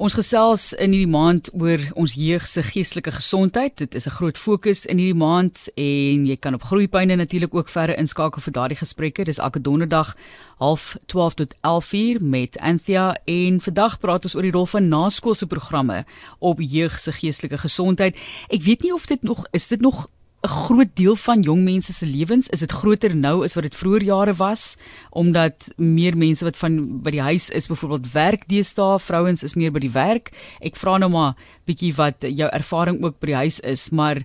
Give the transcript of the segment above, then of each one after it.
Ons gesels in hierdie maand oor ons jeug se geestelike gesondheid. Dit is 'n groot fokus in hierdie maand en jy kan op Groeipyne natuurlik ook verder inskakel vir daardie gesprekke. Dis elke donderdag half 12 tot 11uur met Anthea en vandag praat ons oor die rol van naskoolse programme op jeug se geestelike gesondheid. Ek weet nie of dit nog is dit nog 'n groot deel van jong mense se lewens. Is dit groter nou as wat dit vroeër jare was? Omdat meer mense wat van by die huis is byvoorbeeld werk deesdae vrouens is meer by die werk. Ek vra nou maar bietjie wat jou ervaring ook by die huis is maar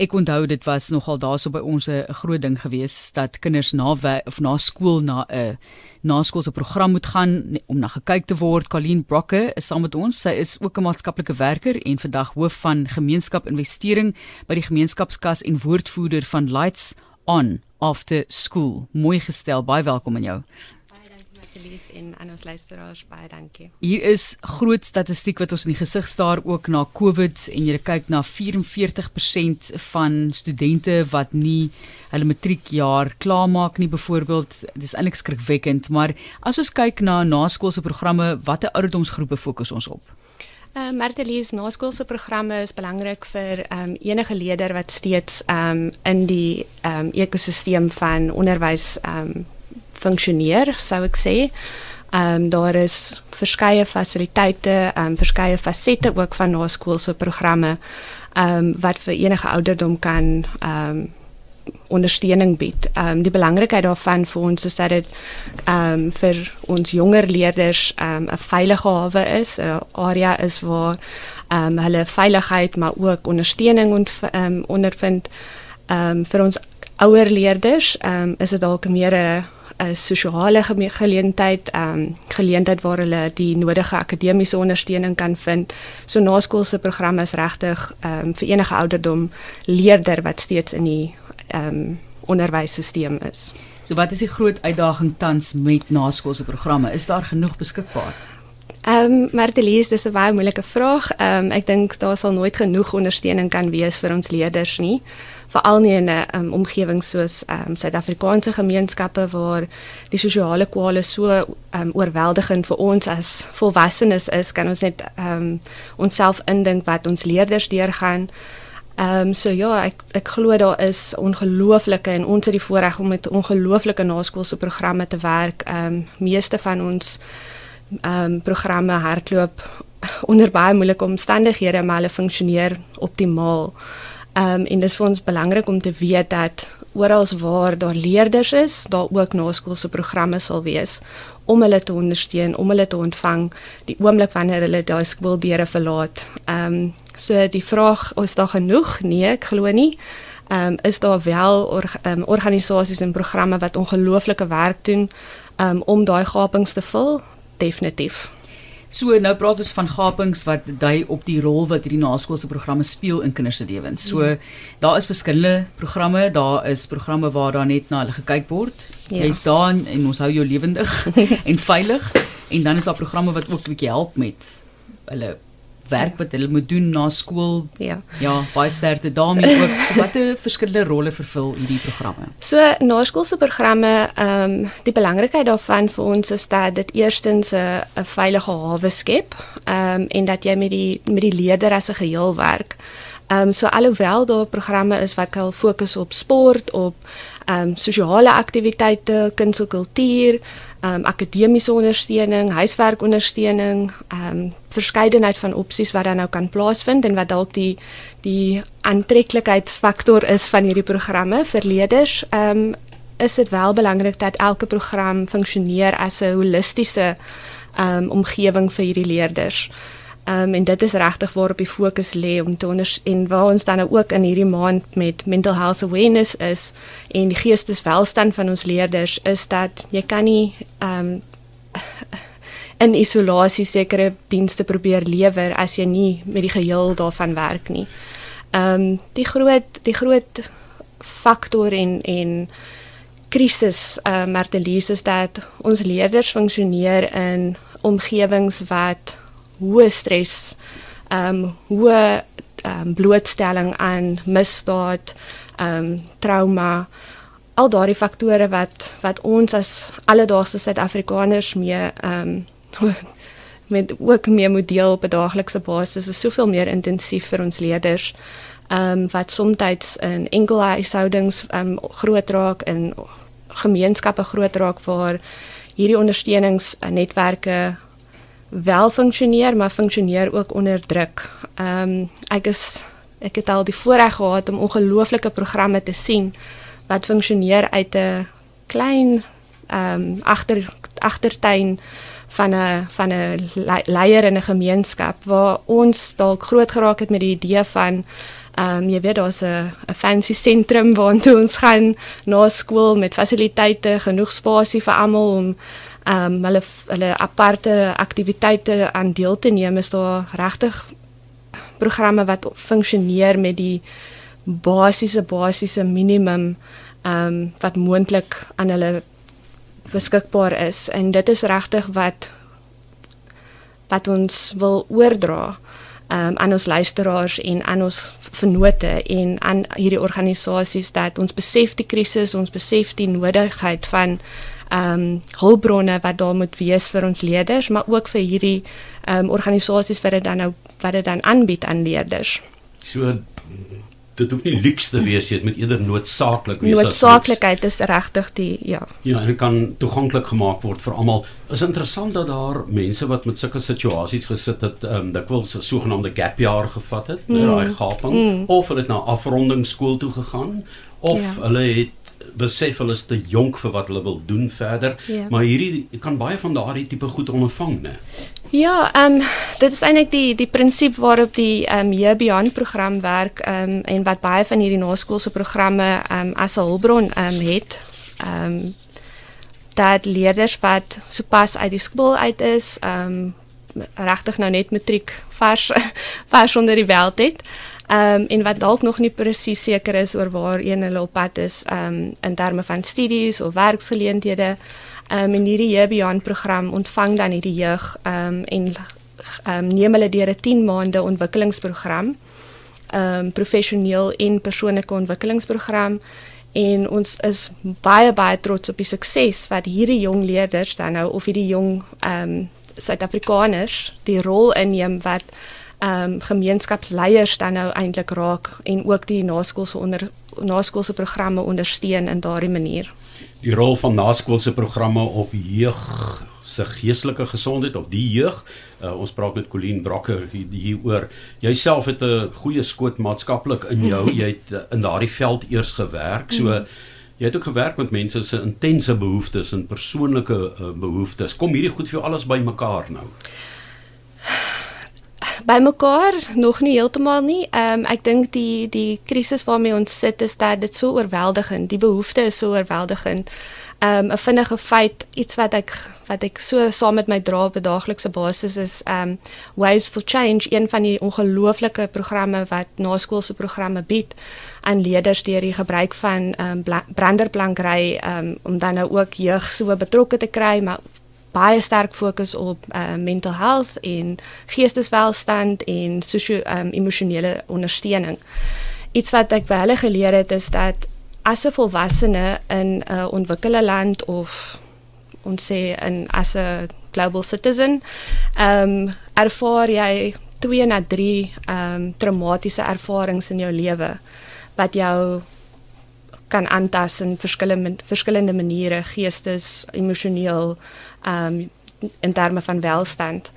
ek onthou dit was nogal daarso by ons 'n groot ding gewees dat kinders na of na skool na 'n naskoolse program moet gaan om na gekyk te word. Colleen Brokke is saam met ons. Sy is ook 'n maatskaplike werker en vandag hoof van gemeenskap investering by die gemeenskapskas en woordvoerder van Lights On After School. Mooi gestel. Baie welkom aan jou en aan ons luisteraars baie dankie. Hier is groot statistiek wat ons in die gesig staar ook na COVID en jy kyk na 44% van studente wat nie hulle matriekjaar klaarmaak nie byvoorbeeld. Dis eintlik skrikwekkend, maar as ons kyk na naskoolse programme, watter ouderdomsgroepe fokus ons op? Uh, eh, Martelies naskoolse programme is belangrik vir um, enige leerder wat steeds um, in die um, ekosisteem van onderwys um, funksioneer, sou ek sê. Ehm um, daar is verskeie fasiliteite, ehm um, verskeie fasette ook van naskoolse programme ehm um, wat vir enige ouderdom kan ehm um, ondersteuning bied. Ehm um, die belangrikheid daarvan vir ons is dat dit ehm um, vir ons jonger leerders ehm um, 'n veilige hawe is, 'n area is waar ehm um, hulle veiligheid maar ook ondersteuning ont, um, ondervind. Ehm um, vir ons ouer leerders ehm um, is dit dalk meer 'n 'n sosiale geleentheid, ehm um, geleentheid waar hulle die nodige akademiese ondersteuning kan vind. So naskoolse programme is regtig ehm um, vir enige ouderdom leerder wat steeds in die ehm um, onderwysstelsel is. So wat is die groot uitdaging tans met naskoolse programme? Is daar genoeg beskikbaar? Ehm um, Martelies, dis 'n baie moeilike vraag. Ehm um, ek dink daar sal nooit genoeg ondersteuning kan wees vir ons leerders nie veral nie in 'n um, omgewing soos um, Suid-Afrikaanse gemeenskappe waar die sosiale kwale so um, oorweldigend vir ons as volwassenes is, kan ons net um, onsself indink wat ons leerders deurgaan. Ehm um, so ja, ek ek glo daar is ongelooflike en ons het die voorreg om met ongelooflike naskoolse programme te werk. Ehm um, meeste van ons ehm um, programme hardloop onder baie moeilike omstandighede, maar hulle funksioneer optimaal. Ehm um, en dis vir ons belangrik om te weet dat oral waar daar leerders is, daar ook naskoolse programme sal wees om hulle te ondersteun, om hulle te ontvang die oomblik wanneer hulle daai skooldeure verlaat. Ehm um, so die vraag is daar genoeg? Nee, ek glo nie. Ehm um, is daar wel or, um, organisasies en programme wat ongelooflike werk doen um, om daai gapings te vul? Definitief. So nou praat ons van gapings wat dui op die rol wat hierdie naskoolse programme speel in kinders se lewens. So ja. daar is verskillende programme, daar is programme waar daar net na hulle gekyk word. Ja. Jy's daar en ons hou jou lewendig en veilig en dan is daar programme wat ook 'n bietjie help met hulle werk wat hulle moet doen na skool. Ja. Ja, baie sterkte daarmee ook. So watter verskillende rolle vervul hierdie programme? So naskoolse programme, ehm um, die belangrikheid daarvan vir ons is dat dit eerstens 'n 'n veilige hawe skep, ehm um, en dat jy met die met die leerder as 'n geheel werk. Ehm um, so alhoewel daar programme is wat kan fokus op sport, op ehm um, sosiale aktiwiteite, kuns en kultuur, um, akademiese ondersteuning, huiswerkondersteuning, ehm um, verskeidenheid van opsies wat dan nou kan plaasvind en wat dalk die die aantreklikheidsfaktor is van hierdie programme vir leerders. Ehm um, is dit wel belangrik dat elke program funksioneer as 'n holistiese ehm um, omgewing vir hierdie leerders. Um, en dit is regtig waarop die fokus lê om te onder en waar ons dan ook in hierdie maand met mental health awareness is en die geesteswelstand van ons leerders is dat jy kan nie um, in isolasie sekere dienste probeer lewer as jy nie met die geheel daarvan werk nie. Ehm um, die groot die groot faktor en en krisis ehm uh, Martelies is dat ons leerders funksioneer in omgewings wat hoë stres, ehm um, hoë ehm um, blootstelling aan misdaad, ehm um, trauma, al daardie faktore wat wat ons as alledaagse Suid-Afrikaners mee ehm um, met ook meer moet deel op 'n daaglikse basis is soveel meer intensief vir ons leerders. Ehm um, wat soms in enkelhuishoudings ehm um, groot raak in gemeenskappe groot raak waar hierdie ondersteuningsnetwerke wel funksioneer maar funksioneer ook onder druk. Ehm um, ek is ek het al die voorreg gehad om ongelooflike programme te sien wat funksioneer uit 'n klein ehm um, agter agtertuin van 'n van 'n leier in 'n gemeenskap waar ons dalk groot geraak het met die idee van ehm um, jy weet daar's 'n 'n fancy sentrum waar ons gaan na skool met fasiliteite, genoeg spasie vir almal om um, hulle hulle aparte aktiwiteite aan deel te neem is daar regtig programme wat funksioneer met die basiese basiese minimum um, wat moontlik aan hulle beskikbaar is. En dit is regtig wat wat ons wil oordra um, aan ons luisteraars en aan ons vennote en aan hierdie organisasies dat ons besef die krisis, ons besef die nodigheid van ehm um, hulpbronne wat daar moet wees vir ons leerders, maar ook vir hierdie ehm um, organisasies wat dit dan nou wat dit dan aanbied aan leerders. So dit hoef nie luks te wees nie, dit moet eerder noodsaaklik wees. Noodsaaklikheid is regtig die ja. Ja, en dit kan toeganklik gemaak word vir almal. Is interessant dat daar mense wat met sulke situasies gesit het, ehm um, dikwels 'n sogenaamde gap jaar gevat het, mm. daai gaping mm. of hulle het na afronding skool toe gegaan of ja. hulle het besef hulle is te jonk vir wat hulle wil doen verder, ja. maar hierdie kan baie van daardie tipe goed ondervang, né? Ja, ehm um, dit is eintlik die die prinsip waarop die ehm um, Jebian program werk ehm um, en wat baie van hierdie naskoolse programme ehm um, as 'n hulpbron ehm um, het. Ehm um, dat leerders wat sopas uit die skool uit is, ehm um, regtig nou net matriek vars vars onder die veld het. Ehm um, en wat dalk nog nie presies seker is oor waar een hulle op pad is ehm um, in terme van studies of werksgeleenthede um, en hierdie Jebian program ontvang dan hierdie jeug um, en um, neem hulle deur 'n 10 maande ontwikkelingsprogram um professioneel en persoonlike ontwikkelingsprogram. En ons is baie baie trots op die sukses wat hierdie jong leerders dan nou of hierdie jong um Suid-Afrikaners die rol inneem wat um gemeenskapsleiers dan nou eintlik raak en ook die naskoolse onder naskoolse programme ondersteun in daardie manier die rol van naskoolse programme op jeug se geestelike gesondheid of die jeug. Uh, ons praat met Colleen Brocker hieroor. Jouself het 'n goeie skoot maatskaplik in jou. Jy het uh, in daardie veld eers gewerk. So jy het ook gewerk met mense se intense behoeftes en persoonlike uh, behoeftes. Kom hierdie goed vir jou alles bymekaar nou bymekaar nog nie heeltemal nie. Ehm um, ek dink die die krisis waarmee ons sit is dat dit so oorweldigend, die behoefte is so oorweldigend. Ehm um, 'n vinnige feit, iets wat ek wat ek so saam met my dra op 'n daaglikse basis is ehm um, Ways for Change, een van die ongelooflike programme wat naskoolse programme bied aan leerders deur die gebruik van ehm um, branderplankry ehm um, om dan nou ook jeug so betrokke te kry, maar baie sterk fokus op uh, mental health en geesteswelstand en sosio-emosionele um, ondersteuning. Iets wat ek by hulle geleer het is dat as 'n volwassene in 'n uh, ontwikkelde land of ons sê in as 'n global citizen, ehm um, ervaar jy 2 na 3 ehm um, traumatiese ervarings in jou lewe wat jou kan aantas in verskillende verskillende maniere geestes emosioneel um in terme van welstand.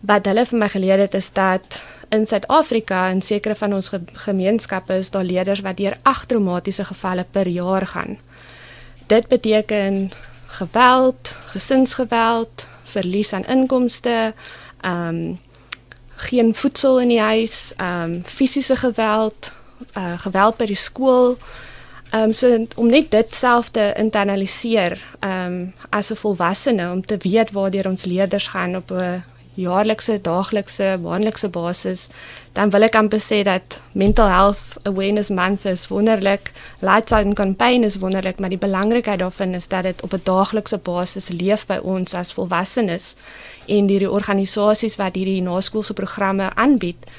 Wat hulle vir my geleer het is dat in Suid-Afrika en sekere van ons ge gemeenskappe is daar leerders wat deur agt traumatiese gevalle per jaar gaan. Dit beteken geweld, gesinsgeweld, verlies aan inkomste, um geen voedsel in die huis, um fisiese geweld, uh geweld by die skool, Ehm um, so om net dit self te internaliseer ehm um, as 'n volwassene om te weet waartoe ons leerders gaan op 'n jaarlikse, daaglikse, maandelikse basis, dan wil ek amper sê dat mental health awareness month is wonderlik, lifetime campaign is wonderlik, maar die belangrikheid daarvan is dat dit op 'n daaglikse basis leef by ons as volwassenes en hierdie organisasies wat hierdie naskoolse programme aanbied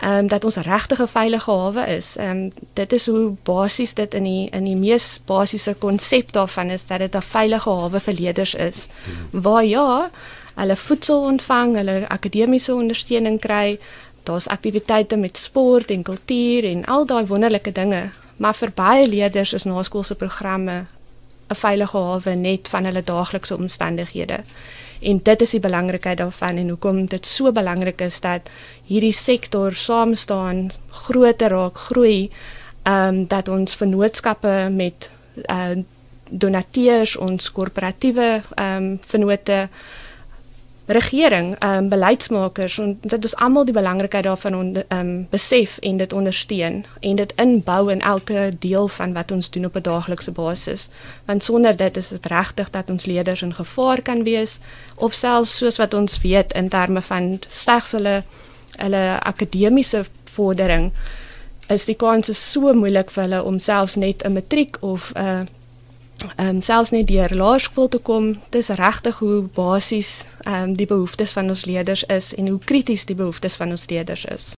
ehm um, dat ons regtig 'n veilige hawe is. Ehm um, dit is hoe basies dit in die in die mees basiese konsep daarvan is dat dit 'n veilige hawe vir leerders is. Hmm. Waar ja, hulle voedsel ontvang, hulle akademiese ondersteuning kry. Daar's aktiwiteite met sport en kultuur en al daai wonderlike dinge. Maar vir baie leerders is naskoolse programme 'n veilige hawe net van hulle daaglikse omstandighede. En dit is die belangrikheid daarvan en hoekom dit so belangrik is dat hierdie sektor saam staan, groter raak, groei, ehm um, dat ons vennootskappe met uh donateurs, ons korporatiewe ehm um, vennote regering, ehm um, beleidsmakers en dit is almal die belangrikheid daarvan ehm um, besef en dit ondersteun en dit inbou in elke deel van wat ons doen op 'n daaglikse basis. Want sonder dit is dit regtig dat ons leerders in gevaar kan wees of selfs soos wat ons weet in terme van slegs hulle hulle akademiese vordering is die kans so moeilik vir hulle om selfs net 'n matriek of 'n uh, ehm um, selfs net deur laerskool te kom. Dis regtig hoe basies ehm um, die behoeftes van ons leerders is en hoe krities die behoeftes van ons leerders is.